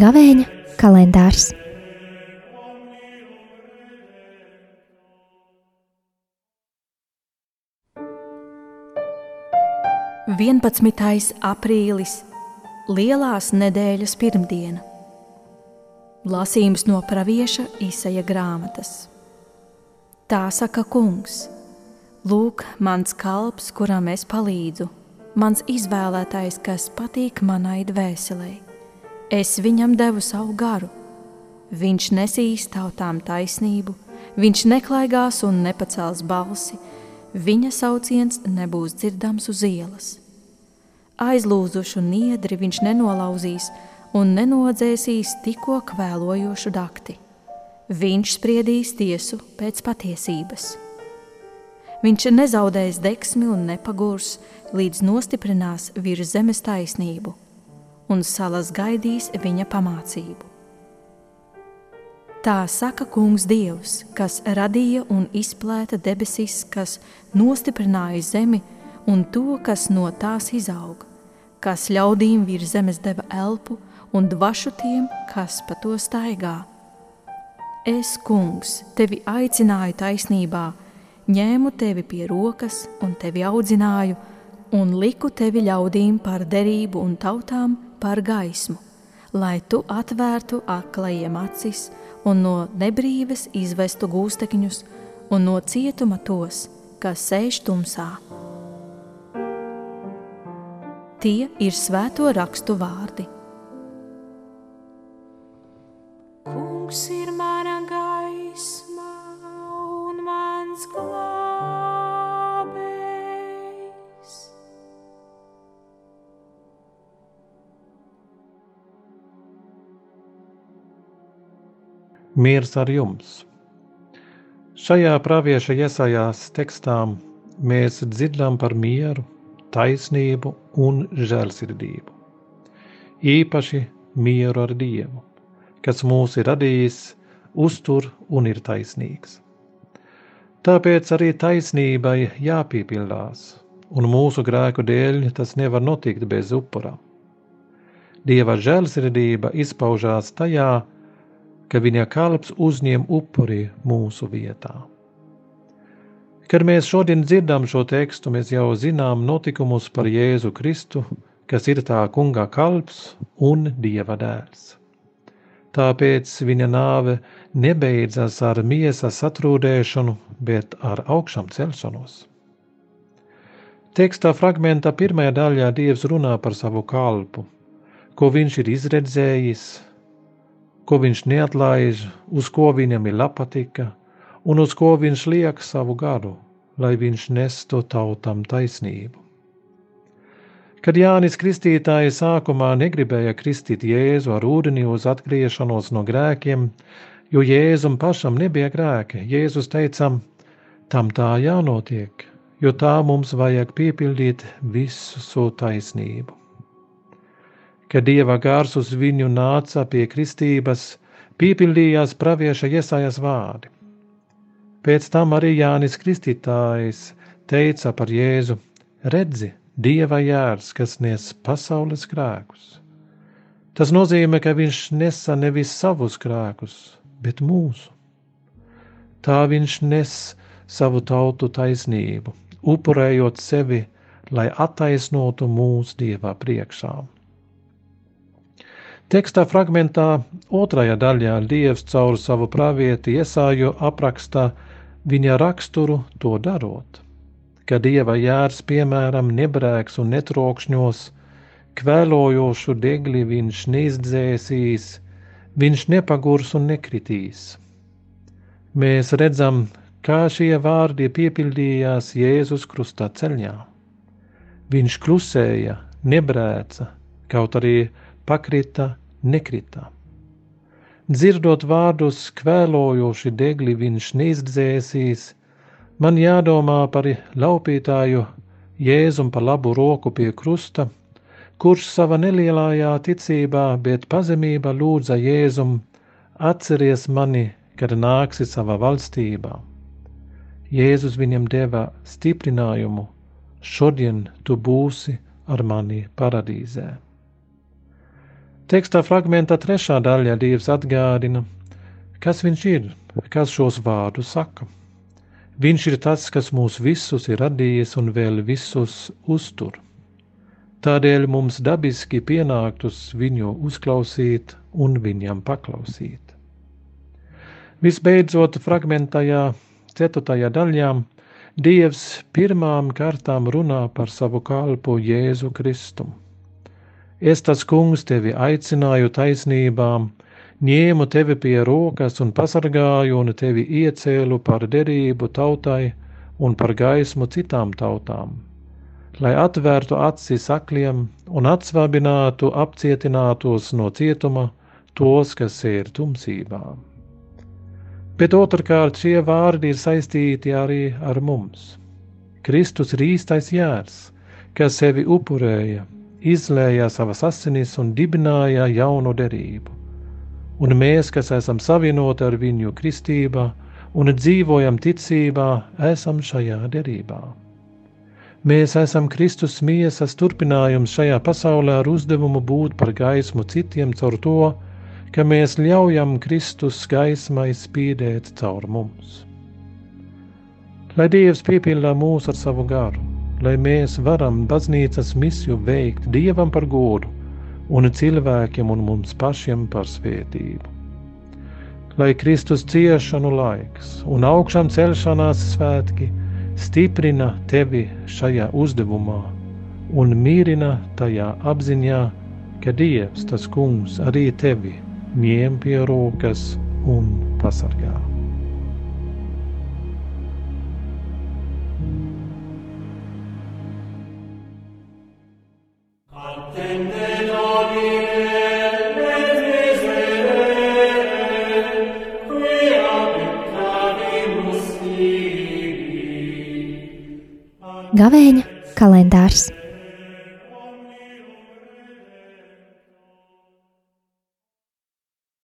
Gavēņa kalendārs. Vienpadsmitais aprīlis, Lielās nedēļas pirmdiena. Lasījums no pravieša Īsaja grāmatas. Tā saka kungs: Lūk, mans kalps, kuram es palīdzu, mans izvēlētais, kas patīk manai dvēselē. Es viņam devu savu garu. Viņš nesīs tautām taisnību, viņš neklaigās un nepacels balsi, viņa sauciens nebūs dzirdams uz ielas. Aizlūzušu niedri viņš nenolauzīs un nenodzēsīs tikko kvēlojošu dakti viņš spriedīs tiesu pēc patiesības. Viņš nezaudēs deksmi un nepagurs, līdz nostiprinās virs zemes taisnību, un salas gaidīs viņa pamācību. Tā saka Kungs Dievs, kas radīja un izplēta debesis, kas nostiprināja zemi un to, kas no tās izaug, kas ļaudīm virs zemes deva elpu un dvašu tiem, kas pa to staigā Es, kungs, tevi aicināju taisnībā, ņēmu tevi pie rokas un tevi audzināju, un liku tevi ļaudīm par derību un tautām par gaismu, lai tu atvērtu aklajiem acis un no nebrīves izvestu gūstekņus un no cietuma tos, kas sēž tumsā. Tie ir svēto rakstu vārdi. Kungs ir Miers ar jums! Šajā pravieša iesājās tekstā mēs dzirdam par mieru, taisnību un žēlsirdību. Īpaši mieru ar Dievu, kas mūs ir radījis, uztur un ir taisnīgs. Tāpēc arī taisnībai jāpiepildās, un mūsu grēku dēļ tas nevar notikt bez upura. Dieva žēlsirdība izpaužās tajā, ka viņa kalps uzņem upuri mūsu vietā. Kad mēs šodien dzirdam šo tekstu, mēs jau zinām notikumus par Jēzu Kristu, kas ir tā kunga kalps un dieva dēls. Tāpēc viņa nāve nebeidzas ar miesas atrūdēšanu, bet ar augšām celšanos. Tekstā fragmentā pirmajā daļā Dievs runā par savu kalpu, ko viņš ir izredzējis, ko viņš neatlaiž, uz ko viņam ir patika, un uz ko viņš liek savu garu, lai viņš nestu tautam taisnību. Kad Jānis Kristītājs sākumā negribēja kristīt Jēzu ar ūdeni uz atgriešanos no grēkiem, jo Jēzum pašam nebija grēki, Jēzus teica, tam tā jānotiek, jo tā mums vajag piepildīt visu taisnību kad dieva gars uz viņu nāca pie kristības, piepildījās pravieša iesājas vārdi. Pēc tam arī Jānis Kristītājs teica par Jēzu: Redzi, dieva jērs, kas nes pasaules grēkus. Tas nozīmē, ka viņš nesa nevis savus grēkus, bet mūsu. Tā viņš nes savu tautu taisnību, upurējot sevi, lai attaisnotu mūsu dievā priekšām. Tekstā fragmentā otrajā daļā Dievs caur savu pravieti iesāju apraksta viņa raksturu to darot, ka Dieva jērs piemēram nebrēks un netrokšņos, kvēlojošu degli viņš neizdzēsīs, viņš nepagurs un nekritīs. Mēs redzam, kā šie vārdi piepildījās Jēzus krustā ceļā. Viņš klusēja, nebrēca, kaut arī pakrita, nekrita. Dzirdot vārdus, kvēlojoši degli viņš neizdzēsīs, man jādomā par laupītāju Jēzum pa labu roku pie krusta, kurš sava nelielājā ticībā, bet pazemībā lūdza Jēzum, atceries mani, kad nāksi savā valstībā. Jēzus viņam deva stiprinājumu: Šodien tu būsi ar mani paradīzē. Tekstā fragmentā trešā daļā Dievs atgādina, kas viņš ir, kas šos vārdus saka. Viņš ir tas, kas mūs visus ir radījis un vēl visus uztur. Tādēļ mums dabiski pienāktus viņu uzklausīt un viņam paklausīt. Visbeidzot, fragmentajā ceturtajā daļā Dievs pirmām kārtām runā par savu kalpu Jēzu Kristu. Es tas kungs tevi aicināju taisnībām, ņēmu tevi pie rokas un pasargāju un tevi iecēlu par derību tautai un par gaismu citām tautām, lai atvērtu acis akliem un atsvabinātu apcietinātos no cietuma tos, kas ir tumsībām. Bet otrkārt šie vārdi ir saistīti arī ar mums. Kristus ir īstais jērs, kas sevi upurēja, izlēja savas asinis un dibināja jaunu derību. Un mēs, kas esam savienoti ar viņu kristībā un dzīvojam ticībā, esam šajā derībā. Mēs esam Kristus miesas turpinājums šajā pasaulē ar uzdevumu būt par gaismu citiem caur to, ka mēs ļaujam Kristus gaismai spīdēt caur mums. Lai Dievs piepildā mūs ar savu garu, lai mēs varam baznīcas misiju veikt Dievam par godu un cilvēkiem un mums pašiem par svētību. Lai Kristus ciešanu laiks un augšām celšanās svētki stiprina tevi šajā uzdevumā un mīrina tajā apziņā, ka Dievs, tas kungs, arī tevi ņem pie rokas un pasargā. Gavēņa kalendārs